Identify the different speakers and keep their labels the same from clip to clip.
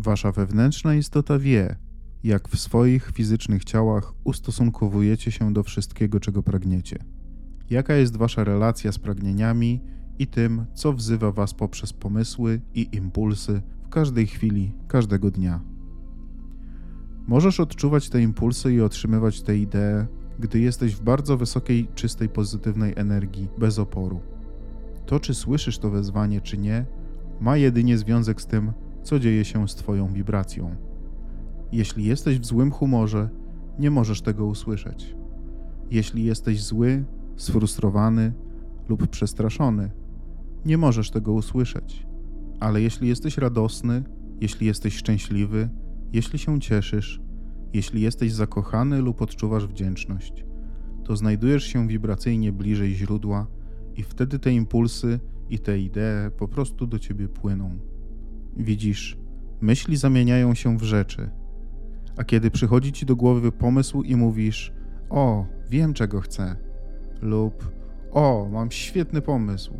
Speaker 1: Wasza wewnętrzna istota wie, jak w swoich fizycznych ciałach ustosunkowujecie się do wszystkiego, czego pragniecie. Jaka jest Wasza relacja z pragnieniami i tym, co wzywa Was poprzez pomysły i impulsy w każdej chwili, każdego dnia. Możesz odczuwać te impulsy i otrzymywać te idee, gdy jesteś w bardzo wysokiej, czystej, pozytywnej energii, bez oporu. To, czy słyszysz to wezwanie, czy nie, ma jedynie związek z tym, co dzieje się z Twoją wibracją. Jeśli jesteś w złym humorze, nie możesz tego usłyszeć. Jeśli jesteś zły, sfrustrowany lub przestraszony, nie możesz tego usłyszeć. Ale jeśli jesteś radosny, jeśli jesteś szczęśliwy, jeśli się cieszysz, jeśli jesteś zakochany lub odczuwasz wdzięczność, to znajdujesz się wibracyjnie bliżej źródła i wtedy te impulsy i te idee po prostu do ciebie płyną. Widzisz, myśli zamieniają się w rzeczy. A kiedy przychodzi ci do głowy pomysł i mówisz: O, wiem czego chcę, lub O, mam świetny pomysł,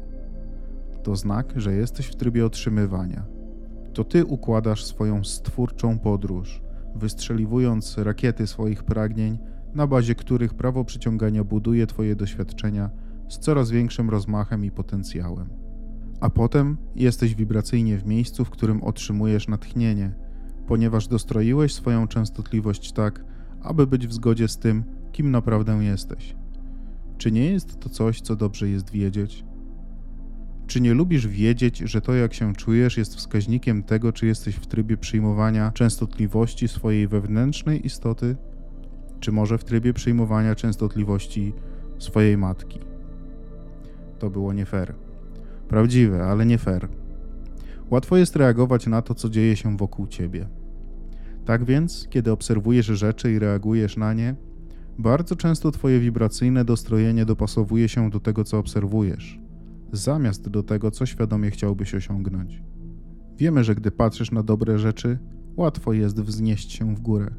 Speaker 1: to znak, że jesteś w trybie otrzymywania. To ty układasz swoją stwórczą podróż, wystrzeliwując rakiety swoich pragnień, na bazie których prawo przyciągania buduje twoje doświadczenia z coraz większym rozmachem i potencjałem. A potem jesteś wibracyjnie w miejscu, w którym otrzymujesz natchnienie, ponieważ dostroiłeś swoją częstotliwość tak, aby być w zgodzie z tym, kim naprawdę jesteś. Czy nie jest to coś, co dobrze jest wiedzieć? Czy nie lubisz wiedzieć, że to, jak się czujesz, jest wskaźnikiem tego, czy jesteś w trybie przyjmowania częstotliwości swojej wewnętrznej istoty, czy może w trybie przyjmowania częstotliwości swojej matki? To było nie fair. Prawdziwe, ale nie fair. Łatwo jest reagować na to, co dzieje się wokół ciebie. Tak więc, kiedy obserwujesz rzeczy i reagujesz na nie, bardzo często twoje wibracyjne dostrojenie dopasowuje się do tego, co obserwujesz zamiast do tego, co świadomie chciałbyś osiągnąć. Wiemy, że gdy patrzysz na dobre rzeczy, łatwo jest wznieść się w górę,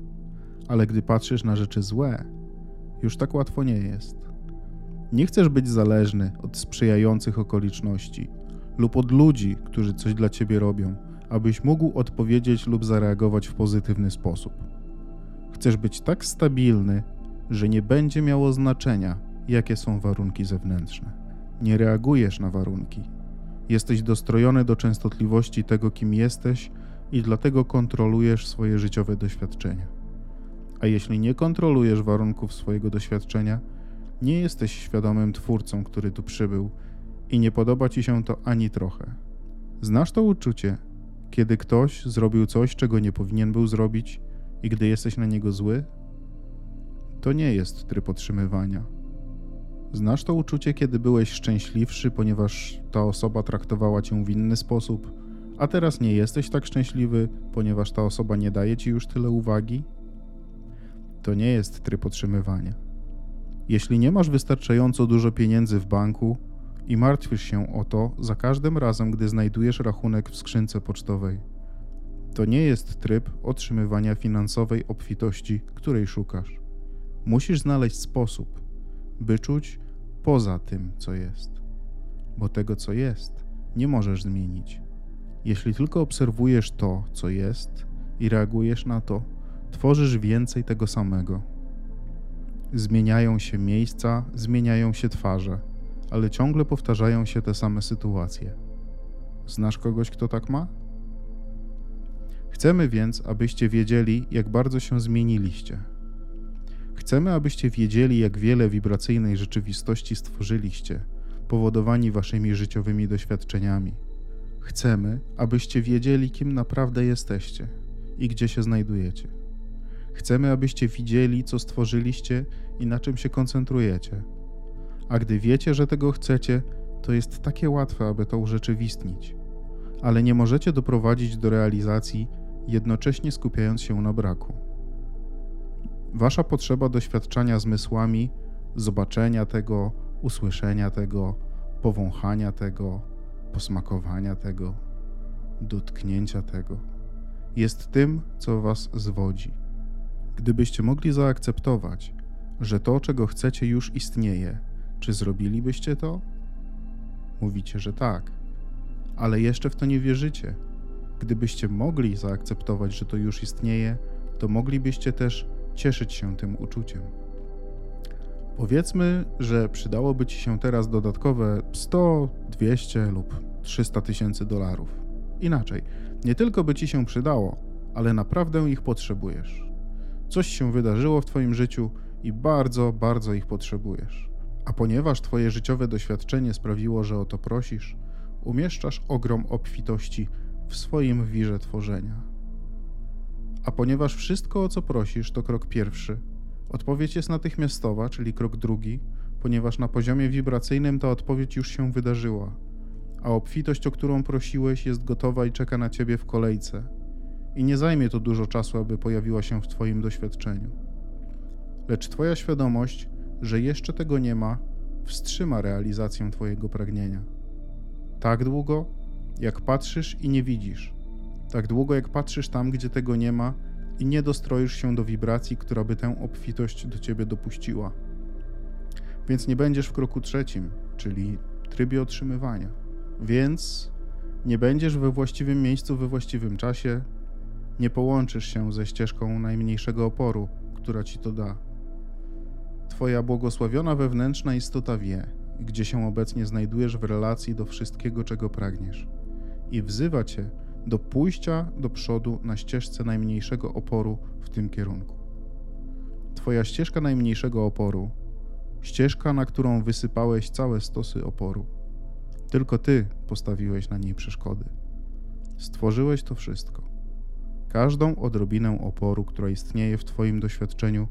Speaker 1: ale gdy patrzysz na rzeczy złe, już tak łatwo nie jest. Nie chcesz być zależny od sprzyjających okoliczności lub od ludzi, którzy coś dla ciebie robią, abyś mógł odpowiedzieć lub zareagować w pozytywny sposób. Chcesz być tak stabilny, że nie będzie miało znaczenia, jakie są warunki zewnętrzne. Nie reagujesz na warunki. Jesteś dostrojony do częstotliwości tego, kim jesteś, i dlatego kontrolujesz swoje życiowe doświadczenia. A jeśli nie kontrolujesz warunków swojego doświadczenia, nie jesteś świadomym twórcą, który tu przybył i nie podoba ci się to ani trochę. Znasz to uczucie, kiedy ktoś zrobił coś, czego nie powinien był zrobić, i gdy jesteś na niego zły? To nie jest tryb otrzymywania Znasz to uczucie, kiedy byłeś szczęśliwszy, ponieważ ta osoba traktowała cię w inny sposób, a teraz nie jesteś tak szczęśliwy, ponieważ ta osoba nie daje ci już tyle uwagi? To nie jest tryb otrzymywania. Jeśli nie masz wystarczająco dużo pieniędzy w banku i martwisz się o to za każdym razem, gdy znajdujesz rachunek w skrzynce pocztowej, to nie jest tryb otrzymywania finansowej obfitości, której szukasz. Musisz znaleźć sposób, by czuć poza tym, co jest, bo tego, co jest, nie możesz zmienić. Jeśli tylko obserwujesz to, co jest i reagujesz na to, tworzysz więcej tego samego. Zmieniają się miejsca, zmieniają się twarze, ale ciągle powtarzają się te same sytuacje. Znasz kogoś, kto tak ma? Chcemy więc, abyście wiedzieli, jak bardzo się zmieniliście Chcemy, abyście wiedzieli, jak wiele wibracyjnej rzeczywistości stworzyliście, powodowani waszymi życiowymi doświadczeniami. Chcemy, abyście wiedzieli, kim naprawdę jesteście i gdzie się znajdujecie. Chcemy, abyście widzieli, co stworzyliście i na czym się koncentrujecie. A gdy wiecie, że tego chcecie, to jest takie łatwe, aby to urzeczywistnić. Ale nie możecie doprowadzić do realizacji, jednocześnie skupiając się na braku. Wasza potrzeba doświadczania zmysłami, zobaczenia tego, usłyszenia tego, powąchania tego, posmakowania tego, dotknięcia tego, jest tym, co Was zwodzi. Gdybyście mogli zaakceptować, że to, czego chcecie, już istnieje, czy zrobilibyście to? Mówicie, że tak, ale jeszcze w to nie wierzycie. gdybyście mogli zaakceptować, że to już istnieje, to moglibyście też cieszyć się tym uczuciem. Powiedzmy, że przydałoby ci się teraz dodatkowe 100, 200 lub 300 tysięcy dolarów. Inaczej, nie tylko by ci się przydało, ale naprawdę ich potrzebujesz. Coś się wydarzyło w twoim życiu i bardzo, bardzo ich potrzebujesz. A ponieważ twoje życiowe doświadczenie sprawiło, że o to prosisz, umieszczasz ogrom obfitości w swoim wirze tworzenia. A ponieważ wszystko, o co prosisz, to krok pierwszy, odpowiedź jest natychmiastowa, czyli krok drugi, ponieważ na poziomie wibracyjnym ta odpowiedź już się wydarzyła, a obfitość, o którą prosiłeś, jest gotowa i czeka na ciebie w kolejce. I nie zajmie to dużo czasu, aby pojawiła się w Twoim doświadczeniu. Lecz Twoja świadomość, że jeszcze tego nie ma, wstrzyma realizację Twojego pragnienia. Tak długo, jak patrzysz i nie widzisz, tak długo jak patrzysz tam, gdzie tego nie ma i nie dostroisz się do wibracji, która by tę obfitość do ciebie dopuściła. Więc nie będziesz w kroku trzecim, czyli trybie otrzymywania. Więc nie będziesz we właściwym miejscu we właściwym czasie, nie połączysz się ze ścieżką najmniejszego oporu, która ci to da. Twoja błogosławiona wewnętrzna istota wie, gdzie się obecnie znajdujesz w relacji do wszystkiego, czego pragniesz, i wzywa cię do pójścia do przodu na ścieżce najmniejszego oporu w tym kierunku. Twoja ścieżka najmniejszego oporu, ścieżka, na którą wysypałeś całe stosy oporu, tylko ty postawiłeś na niej przeszkody. Stworzyłeś to wszystko. Każdą odrobinę oporu, która istnieje w Twoim doświadczeniu,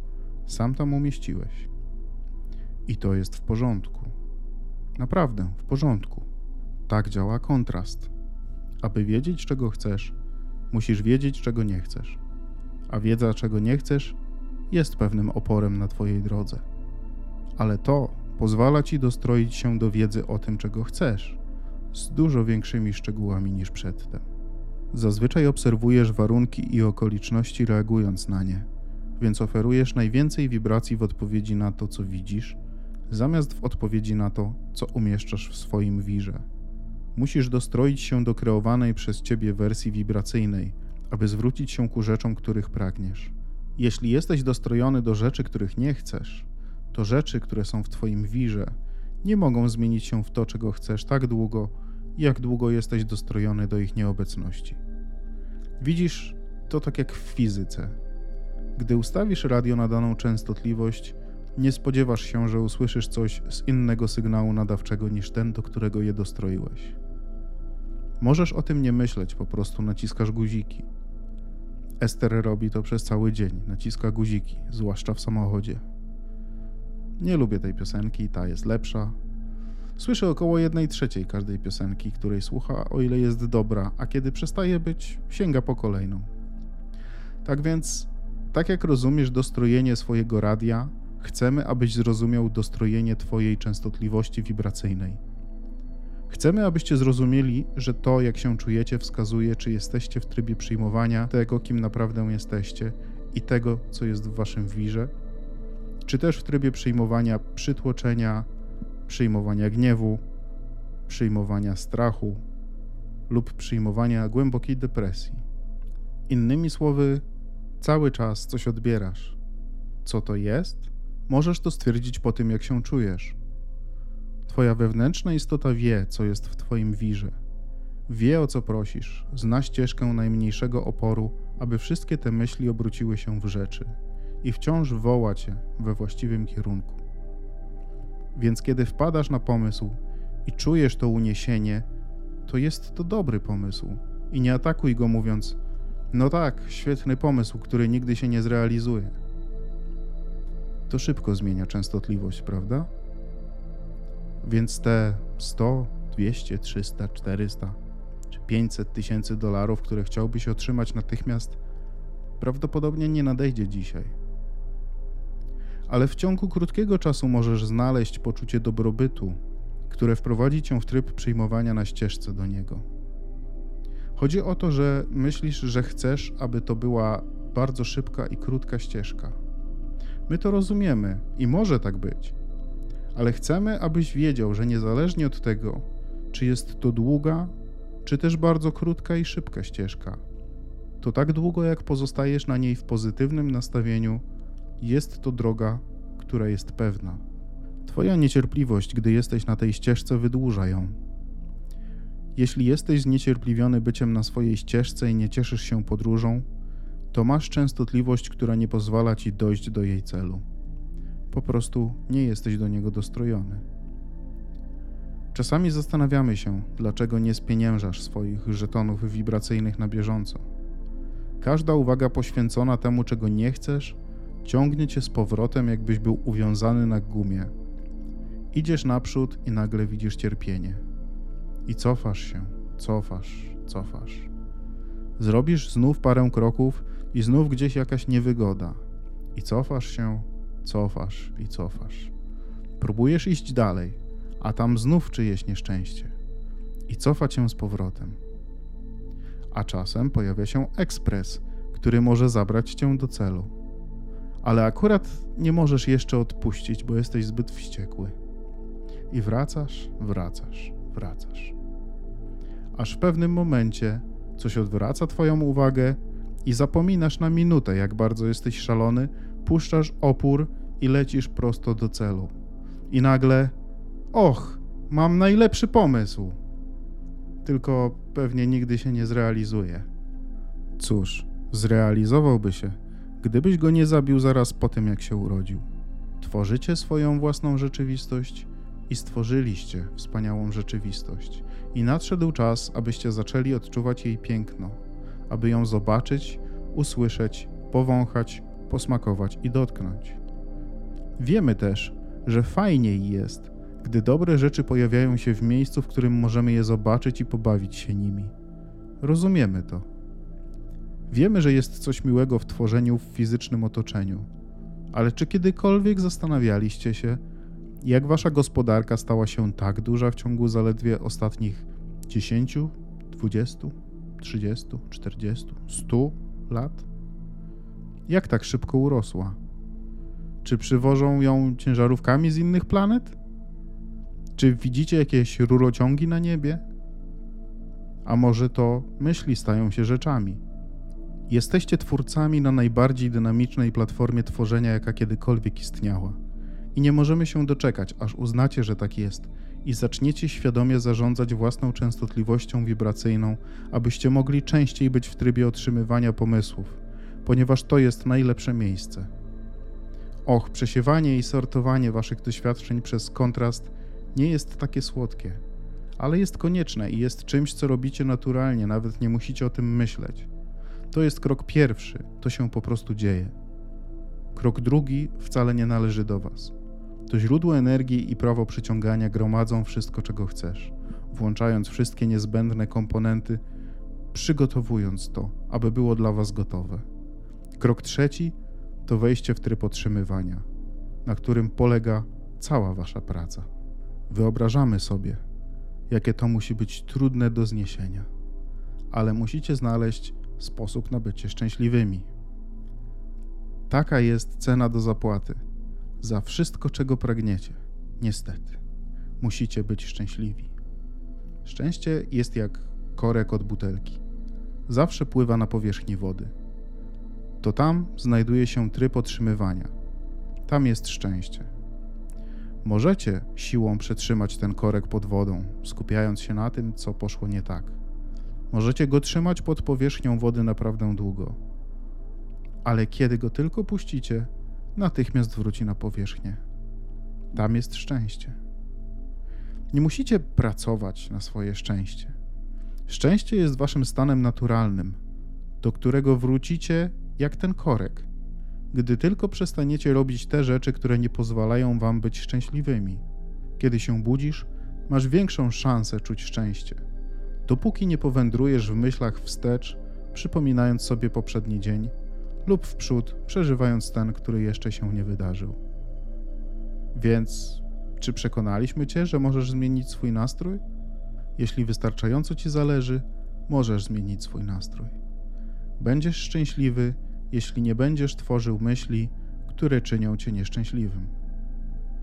Speaker 1: sam tam umieściłeś. I to jest w porządku. Naprawdę w porządku. Tak działa kontrast. Aby wiedzieć, czego chcesz, musisz wiedzieć, czego nie chcesz. A wiedza, czego nie chcesz, jest pewnym oporem na Twojej drodze. Ale to pozwala Ci dostroić się do wiedzy o tym, czego chcesz, z dużo większymi szczegółami niż przedtem. Zazwyczaj obserwujesz warunki i okoliczności reagując na nie, więc oferujesz najwięcej wibracji w odpowiedzi na to, co widzisz, zamiast w odpowiedzi na to, co umieszczasz w swoim wirze. Musisz dostroić się do kreowanej przez ciebie wersji wibracyjnej, aby zwrócić się ku rzeczom, których pragniesz. Jeśli jesteś dostrojony do rzeczy, których nie chcesz, to rzeczy, które są w twoim wirze, nie mogą zmienić się w to, czego chcesz tak długo, jak długo jesteś dostrojony do ich nieobecności. Widzisz, to tak jak w fizyce. Gdy ustawisz radio na daną częstotliwość, nie spodziewasz się, że usłyszysz coś z innego sygnału nadawczego niż ten, do którego je dostroiłeś. Możesz o tym nie myśleć, po prostu naciskasz guziki. Ester robi to przez cały dzień, naciska guziki, zwłaszcza w samochodzie. Nie lubię tej piosenki, ta jest lepsza, Słyszę około jednej trzeciej każdej piosenki, której słucha, o ile jest dobra, a kiedy przestaje być, sięga po kolejną. Tak więc, tak jak rozumiesz dostrojenie swojego radia, chcemy, abyś zrozumiał dostrojenie Twojej częstotliwości wibracyjnej. Chcemy, abyście zrozumieli, że to, jak się czujecie, wskazuje, czy jesteście w trybie przyjmowania tego, kim naprawdę jesteście i tego, co jest w Waszym wirze, czy też w trybie przyjmowania przytłoczenia, przyjmowania gniewu, przyjmowania strachu lub przyjmowania głębokiej depresji. Innymi słowy, cały czas coś odbierasz. Co to jest? Możesz to stwierdzić po tym, jak się czujesz. Twoja wewnętrzna istota wie, co jest w Twoim wirze. Wie, o co prosisz, zna ścieżkę najmniejszego oporu, aby wszystkie te myśli obróciły się w rzeczy i wciąż woła Cię we właściwym kierunku. Więc kiedy wpadasz na pomysł i czujesz to uniesienie, to jest to dobry pomysł. I nie atakuj go mówiąc: No tak, świetny pomysł, który nigdy się nie zrealizuje. To szybko zmienia częstotliwość, prawda? Więc te 100, 200, 300, 400 czy 500 tysięcy dolarów, które chciałbyś otrzymać natychmiast, prawdopodobnie nie nadejdzie dzisiaj ale w ciągu krótkiego czasu możesz znaleźć poczucie dobrobytu, które wprowadzi cię w tryb przyjmowania na ścieżce do niego. Chodzi o to, że myślisz, że chcesz, aby to była bardzo szybka i krótka ścieżka. My to rozumiemy i może tak być, ale chcemy, abyś wiedział, że niezależnie od tego, czy jest to długa, czy też bardzo krótka i szybka ścieżka. To tak długo, jak pozostajesz na niej w pozytywnym nastawieniu, jest to droga, która jest pewna. Twoja niecierpliwość, gdy jesteś na tej ścieżce, wydłuża ją. Jeśli jesteś zniecierpliwiony byciem na swojej ścieżce i nie cieszysz się podróżą, to masz częstotliwość, która nie pozwala ci dojść do jej celu. Po prostu nie jesteś do niego dostrojony. Czasami zastanawiamy się, dlaczego nie spieniężasz swoich żetonów wibracyjnych na bieżąco. Każda uwaga poświęcona temu, czego nie chcesz, ciągnie cię z powrotem, jakbyś był uwiązany na gumie. Idziesz naprzód i nagle widzisz cierpienie. I cofasz się, cofasz, cofasz. Zrobisz znów parę kroków i znów gdzieś jakaś niewygoda. I cofasz się, cofasz i cofasz. Próbujesz iść dalej, a tam znów czyjeś nieszczęście. I cofa cię z powrotem. A czasem pojawia się ekspres, który może zabrać cię do celu. Ale akurat nie możesz jeszcze odpuścić, bo jesteś zbyt wściekły. I wracasz, wracasz, wracasz. Aż w pewnym momencie coś odwraca Twoją uwagę i zapominasz na minutę, jak bardzo jesteś szalony, puszczasz opór i lecisz prosto do celu. I nagle, och, mam najlepszy pomysł. Tylko pewnie nigdy się nie zrealizuje. Cóż, zrealizowałby się, gdybyś go nie zabił zaraz po tym, jak się urodził. Tworzycie swoją własną rzeczywistość i stworzyliście wspaniałą rzeczywistość. I nadszedł czas, abyście zaczęli odczuwać jej piękno, aby ją zobaczyć, usłyszeć, powąchać, posmakować i dotknąć. Wiemy też, że fajniej jest, gdy dobre rzeczy pojawiają się w miejscu, w którym możemy je zobaczyć i pobawić się nimi. Rozumiemy to. Wiemy, że jest coś miłego w tworzeniu w fizycznym otoczeniu, ale czy kiedykolwiek zastanawialiście się, jak wasza gospodarka stała się tak duża w ciągu zaledwie ostatnich 10, 20, 30, 40, 100 lat? Jak tak szybko urosła? Czy przywożą ją ciężarówkami z innych planet? Czy widzicie jakieś rurociągi na niebie? A może to myśli stają się rzeczami? Jesteście twórcami na najbardziej dynamicznej platformie tworzenia, jaka kiedykolwiek istniała. I nie możemy się doczekać, aż uznacie, że tak jest i zaczniecie świadomie zarządzać własną częstotliwością wibracyjną, abyście mogli częściej być w trybie otrzymywania pomysłów, ponieważ to jest najlepsze miejsce. Och, przesiewanie i sortowanie waszych doświadczeń przez kontrast nie jest takie słodkie, ale jest konieczne i jest czymś, co robicie naturalnie, nawet nie musicie o tym myśleć. To jest krok pierwszy, to się po prostu dzieje. Krok drugi wcale nie należy do Was. To źródło energii i prawo przyciągania gromadzą wszystko, czego chcesz, włączając wszystkie niezbędne komponenty, przygotowując to, aby było dla Was gotowe. Krok trzeci to wejście w tryb otrzymywania, na którym polega cała Wasza praca. Wyobrażamy sobie, jakie to musi być trudne do zniesienia, ale musicie znaleźć sposób na bycie szczęśliwymi. Taka jest cena do zapłaty za wszystko, czego pragniecie. Niestety, musicie być szczęśliwi. Szczęście jest jak korek od butelki. Zawsze pływa na powierzchni wody. To tam znajduje się tryb otrzymywania. Tam jest szczęście. Możecie siłą przetrzymać ten korek pod wodą, skupiając się na tym, co poszło nie tak. Możecie go trzymać pod powierzchnią wody naprawdę długo. Ale kiedy go tylko puścicie, natychmiast wróci na powierzchnię. Tam jest szczęście. Nie musicie pracować na swoje szczęście. Szczęście jest waszym stanem naturalnym, do którego wrócicie jak ten korek, gdy tylko przestaniecie robić te rzeczy, które nie pozwalają wam być szczęśliwymi. Kiedy się budzisz, masz większą szansę czuć szczęście. Dopóki nie powędrujesz w myślach wstecz, przypominając sobie poprzedni dzień, lub w przód, przeżywając ten, który jeszcze się nie wydarzył. Więc, czy przekonaliśmy Cię, że możesz zmienić swój nastrój? Jeśli wystarczająco Ci zależy, możesz zmienić swój nastrój. Będziesz szczęśliwy, jeśli nie będziesz tworzył myśli, które czynią Cię nieszczęśliwym.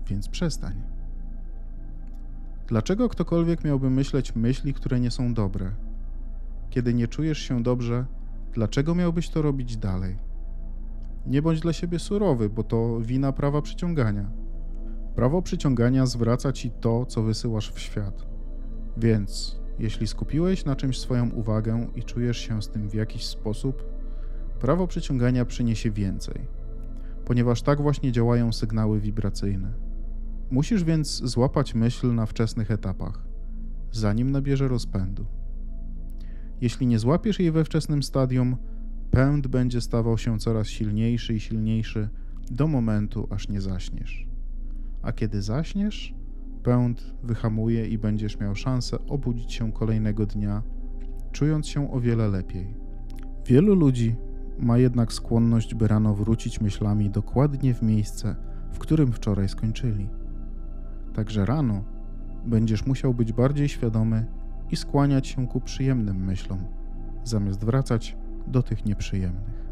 Speaker 1: Więc przestań. Dlaczego ktokolwiek miałby myśleć myśli, które nie są dobre, Kiedy nie czujesz się dobrze, dlaczego miałbyś to robić dalej? Nie bądź dla siebie surowy, bo to wina prawa przyciągania. Prawo przyciągania zwraca ci to, co wysyłasz w świat. Więc, jeśli skupiłeś na czymś swoją uwagę i czujesz się z tym w jakiś sposób, prawo przyciągania przyniesie więcej, ponieważ tak właśnie działają sygnały wibracyjne. Musisz więc złapać myśl na wczesnych etapach, zanim nabierze rozpędu. Jeśli nie złapiesz jej we wczesnym stadium, pęd będzie stawał się coraz silniejszy i silniejszy do momentu, aż nie zaśniesz. A kiedy zaśniesz, pęd wyhamuje i będziesz miał szansę obudzić się kolejnego dnia, czując się o wiele lepiej. Wielu ludzi ma jednak skłonność, by rano wrócić myślami dokładnie w miejsce, w którym wczoraj skończyli. Także rano będziesz musiał być bardziej świadomy i skłaniać się ku przyjemnym myślom, zamiast wracać do tych nieprzyjemnych.